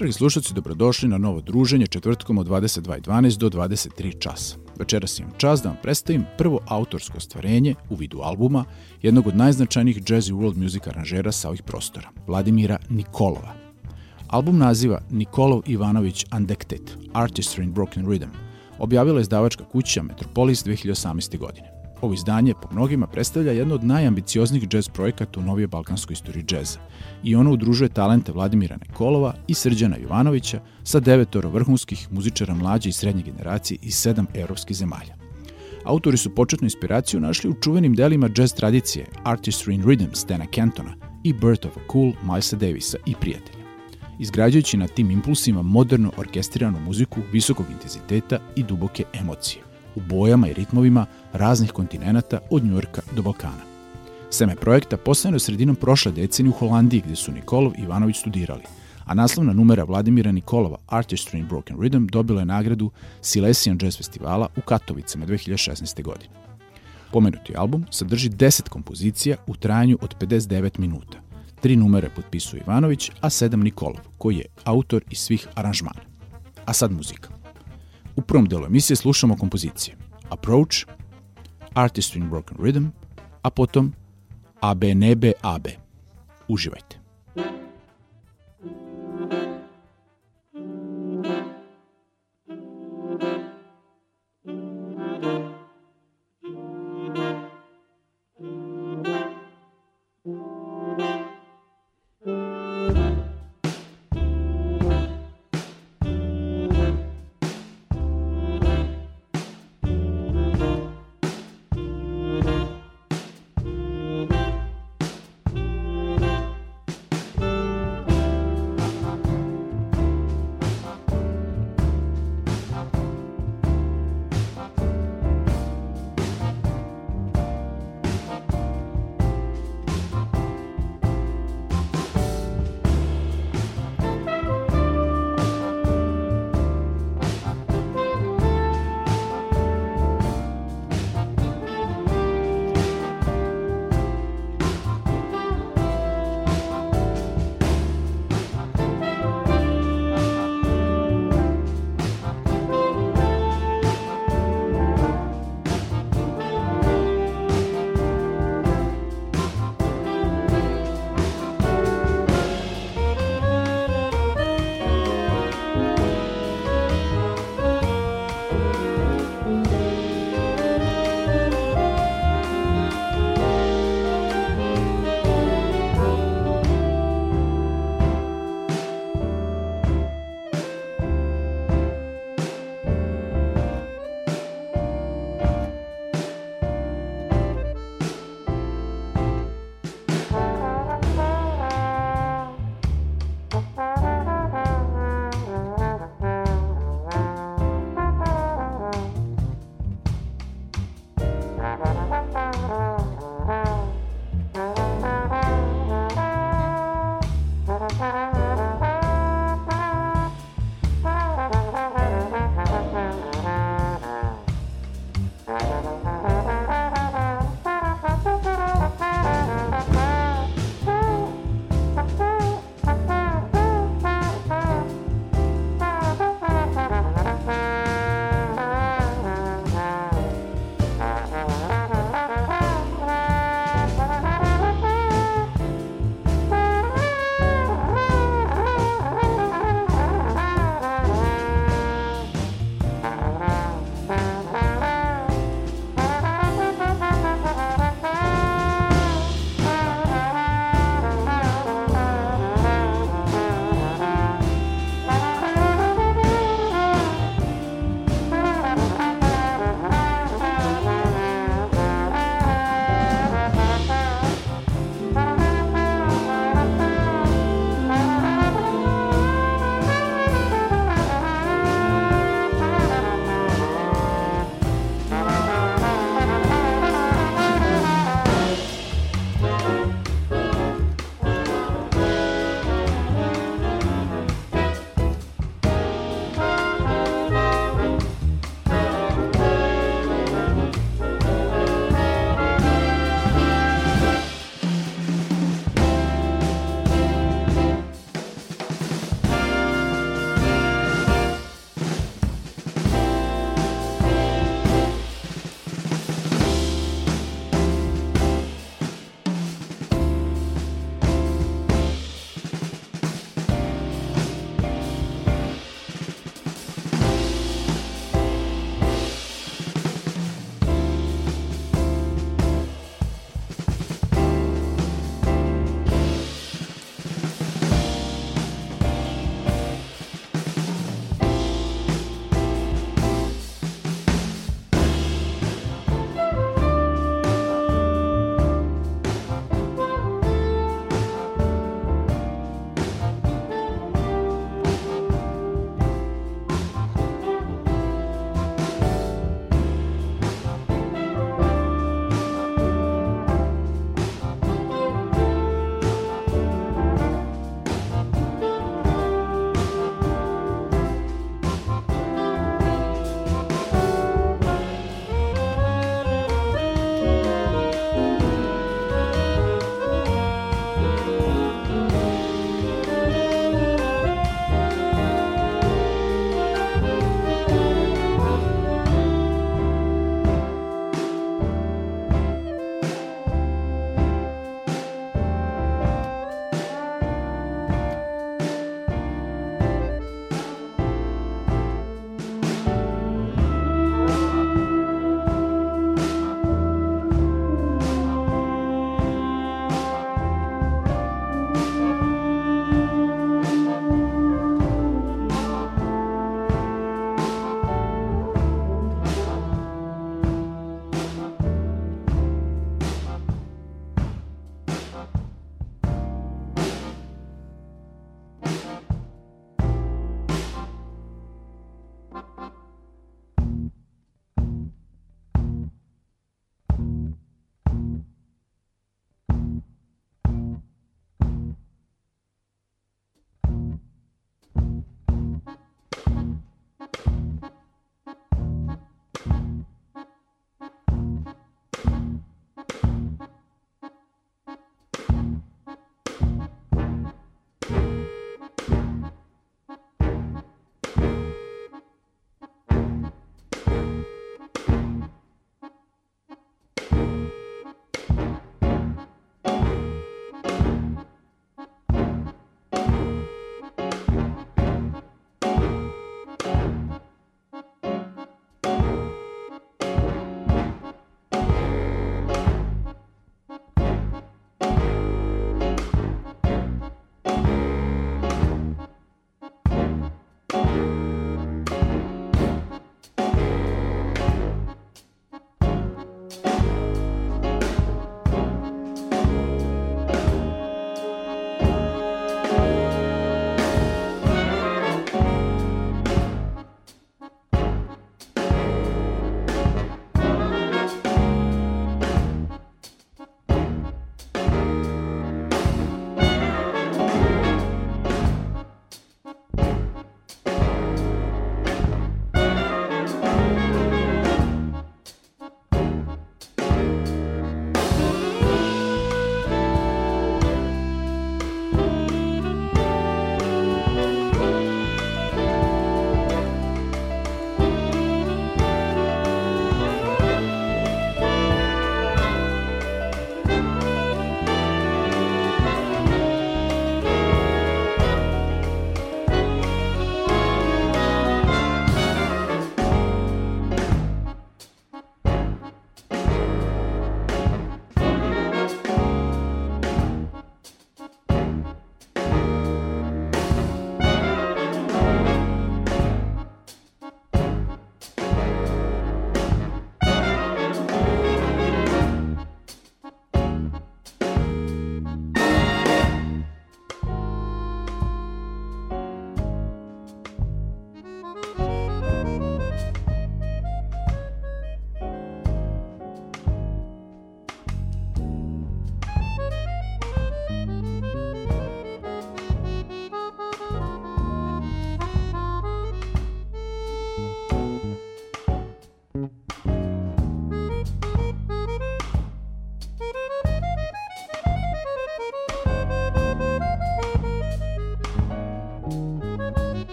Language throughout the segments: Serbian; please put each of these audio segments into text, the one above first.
Dragi slušalci, dobrodošli na novo druženje četvrtkom od 22.12 do 23 časa. Večeras imam čas da vam predstavim prvo autorsko stvarenje u vidu albuma jednog od najznačajnijih jazz i world music aranžera sa ovih prostora, Vladimira Nikolova. Album naziva Nikolov Ivanović Undected, Artistry in Broken Rhythm, objavila je izdavačka kuća Metropolis 2018. godine. Ovo izdanje po mnogima predstavlja jedno od najambicioznijih džez projekata u novije balkanskoj istoriji džeza. I ono udružuje talente Vladimira Nikolova i Srđana Jovanovića sa devetoro vrhunskih muzičara mlađe i srednje generacije iz sedam evropskih zemalja. Autori su početnu inspiraciju našli u čuvenim delima džez tradicije Artistry in Rhythm Stena Cantona i Birth of a Cool Milesa Davisa i prijatelja. Izgrađujući na tim impulsima moderno orkestriranu muziku visokog intenziteta i duboke emocije u bojama i ritmovima raznih kontinenta od Njujorka do Balkana. Seme projekta postavljeno je sredinom prošle decenije u Holandiji gde su Nikolov i Ivanović studirali, a naslovna numera Vladimira Nikolova Artistry in Broken Rhythm dobila je nagradu Silesian Jazz Festivala u Katovicama 2016. godine. Pomenuti album sadrži 10 kompozicija u trajanju od 59 minuta. Tri numere potpisuje Ivanović, a sedam Nikolov, koji je autor i svih aranžmana. A sad muzika. U prvom delu emisije slušamo kompozicije Approach, Artist in Broken Rhythm, a potom AB Nebe AB. Uživajte.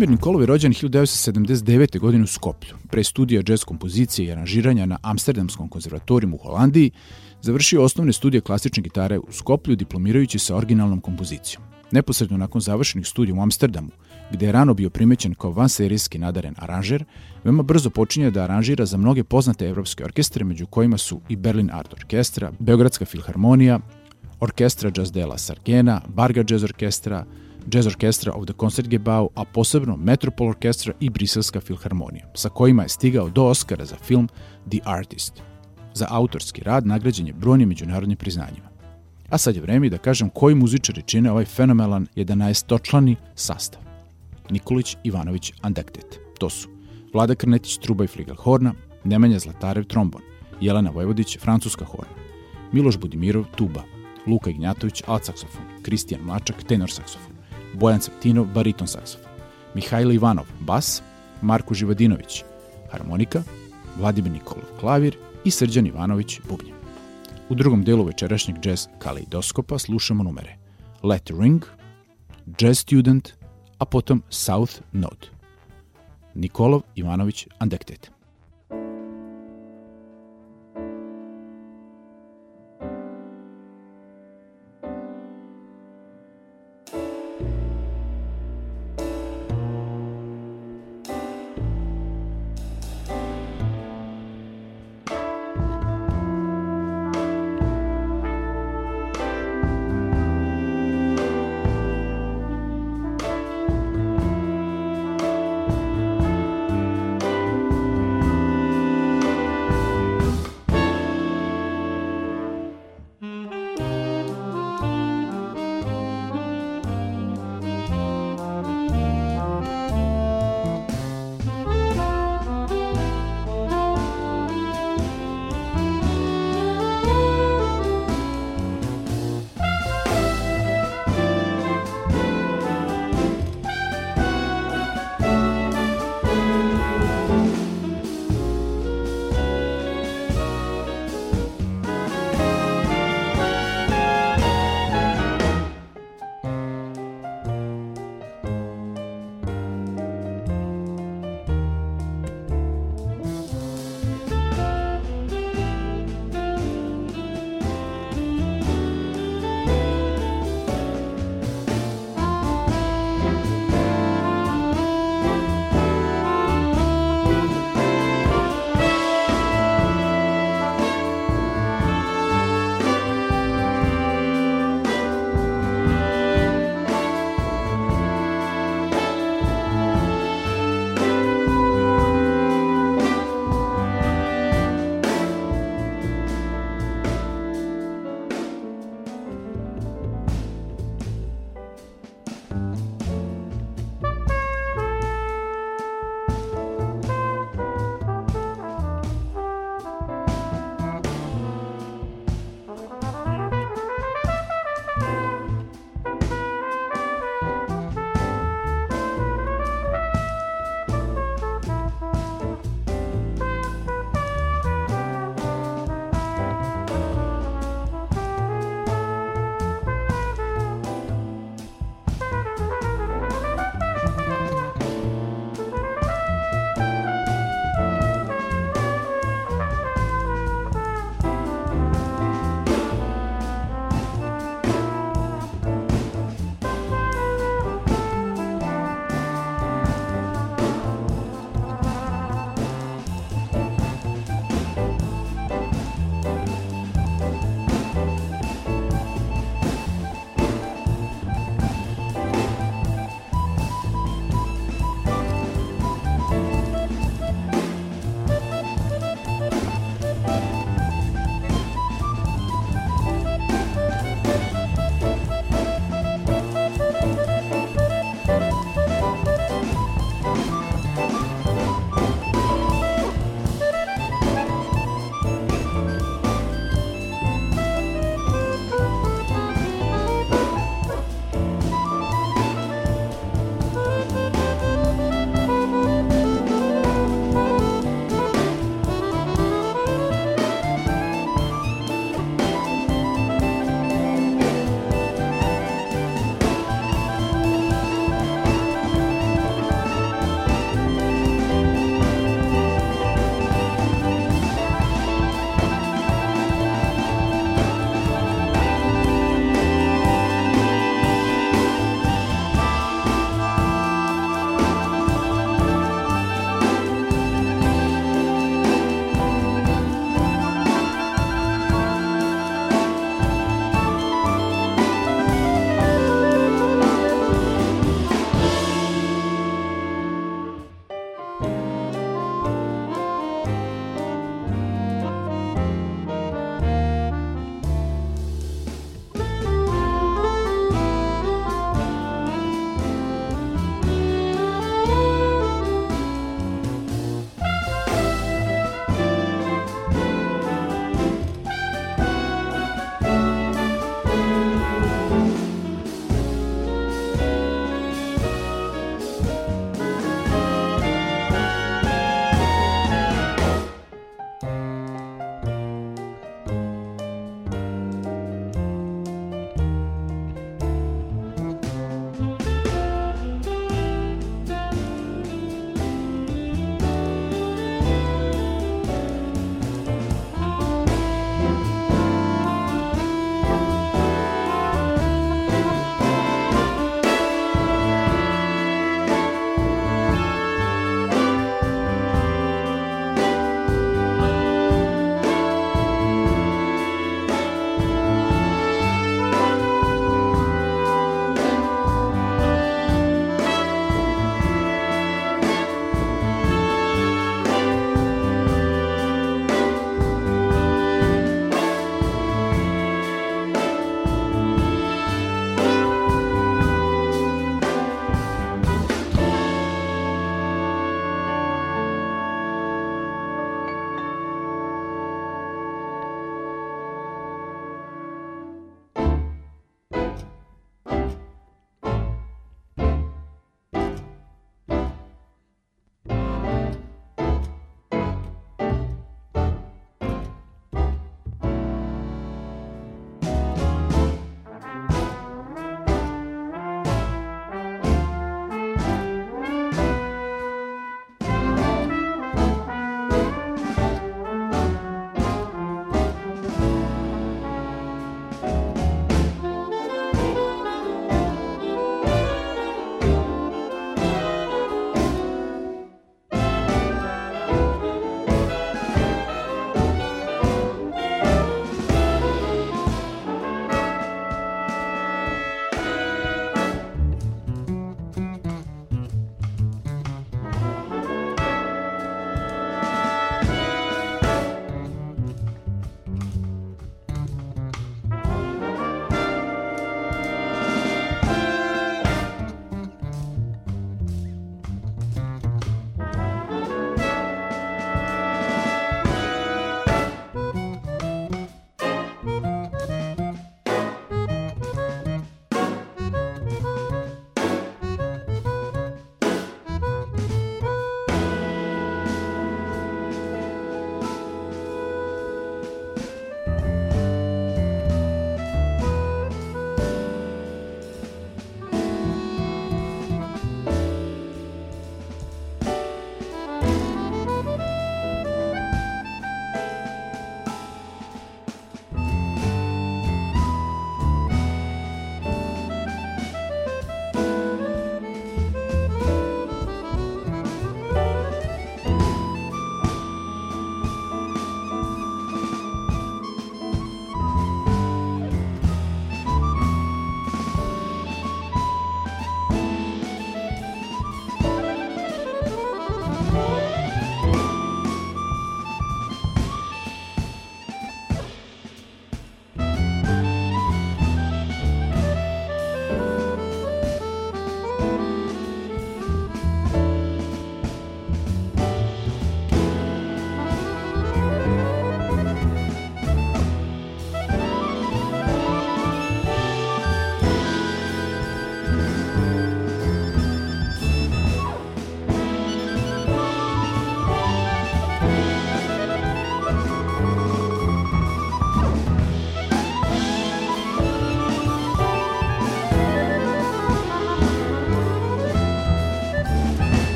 Vladimir Nikolov je rođen 1979. godine u Skoplju. Pre studija džez kompozicije i aranžiranja na Amsterdamskom konzervatorijumu u Holandiji, završio osnovne studije klasične gitare u Skoplju diplomirajući sa originalnom kompozicijom. Neposredno nakon završenih studija u Amsterdamu, gde je rano bio primećen kao vanserijski nadaren aranžer, veoma brzo počinje da aranžira za mnoge poznate evropske orkestre, među kojima su i Berlin Art Orkestra, Beogradska filharmonija, Orkestra Jazz Dela Sargena, Barga Jazz Orkestra, Jazz Orkestra of the Concertgebouw, a posebno Metropol Orkestra i Briselska filharmonija, sa kojima je stigao do Oscara za film The Artist. Za autorski rad nagrađen je brojnim međunarodnim priznanjima. A sad je vreme da kažem koji muzičari čine ovaj fenomenalan 11-točlani sastav. Nikolić Ivanović Andektet. To su Vlada Krnetić truba i fligelhorna, Nemanja Zlatarev trombon, Jelena Vojvodić francuska horna, Miloš Budimirov tuba, Luka Ignjatović alt saksofon, Kristijan Mlačak tenor saksofon, Bojan Ceptinov bariton saksofon, Mihajlo Ivanov bas, Marko Živadinović harmonika, Vladimir Nikolov klavir i Srđan Ivanović bubnje. U drugom delu večerašnjeg jazz kaleidoskopa slušamo numere Let Ring, Jazz Student, a potom South Node. Nikolov Ivanović Andektet.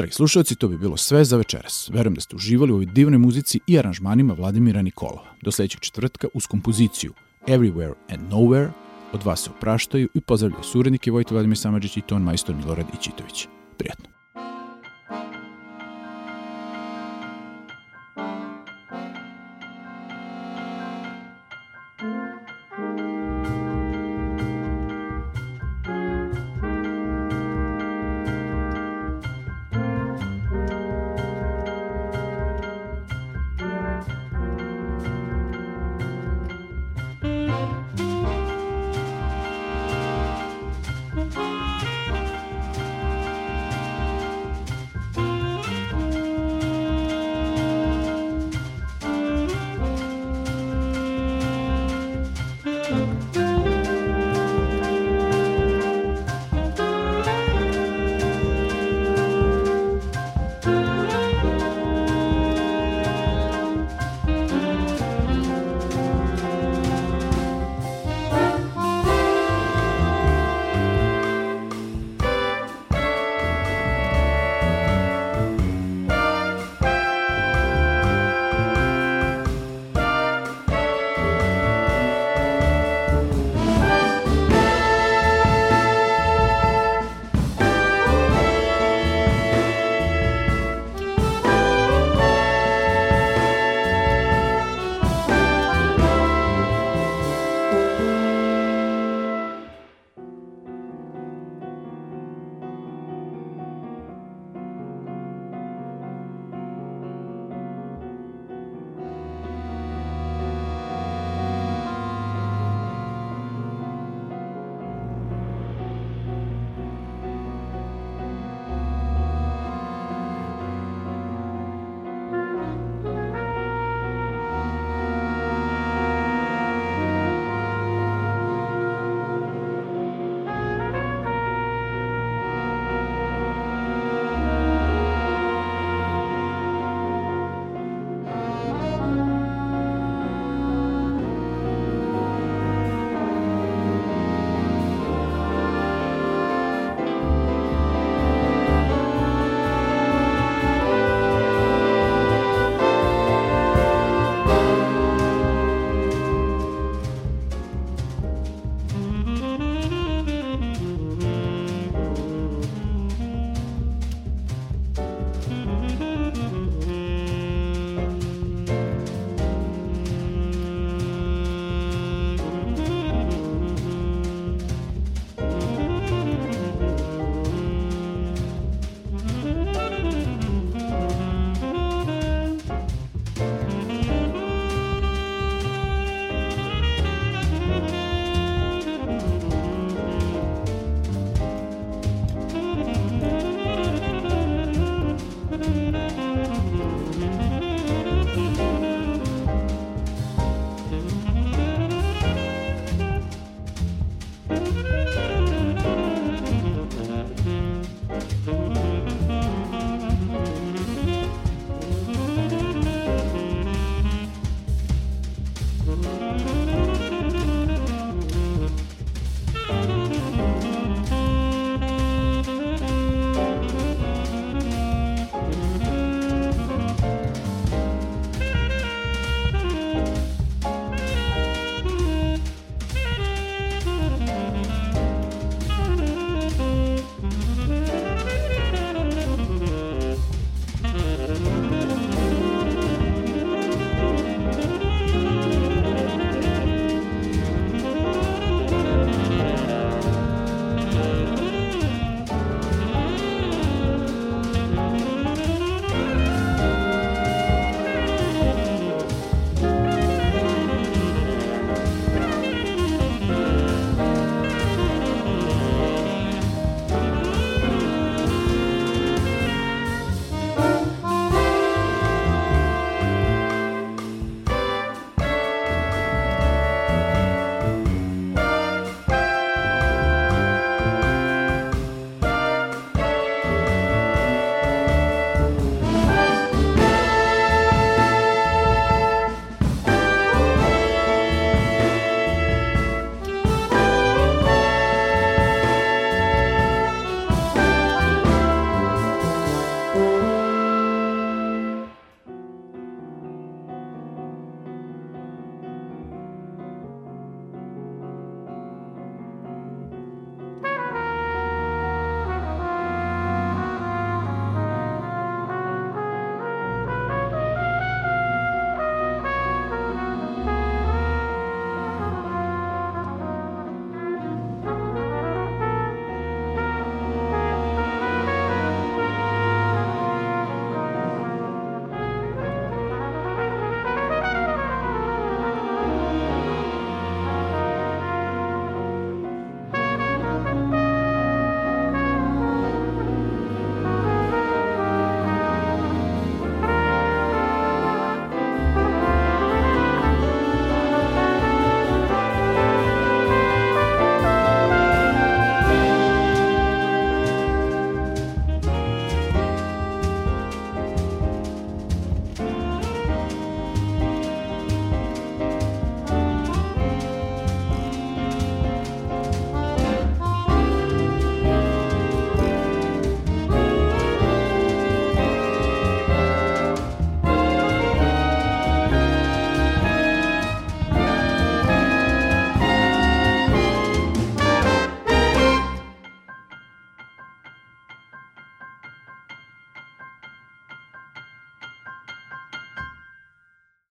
Dragi slušalci, to bi bilo sve za večeras. Verujem da ste uživali u ovoj divnoj muzici i aranžmanima Vladimira Nikolova. Do sledećeg četvrtka uz kompoziciju Everywhere and Nowhere od vas se opraštaju i pozdravljaju suradnike Vojta Vladimir Samadžić i ton majstor Milorad Ićitović. Prijatno.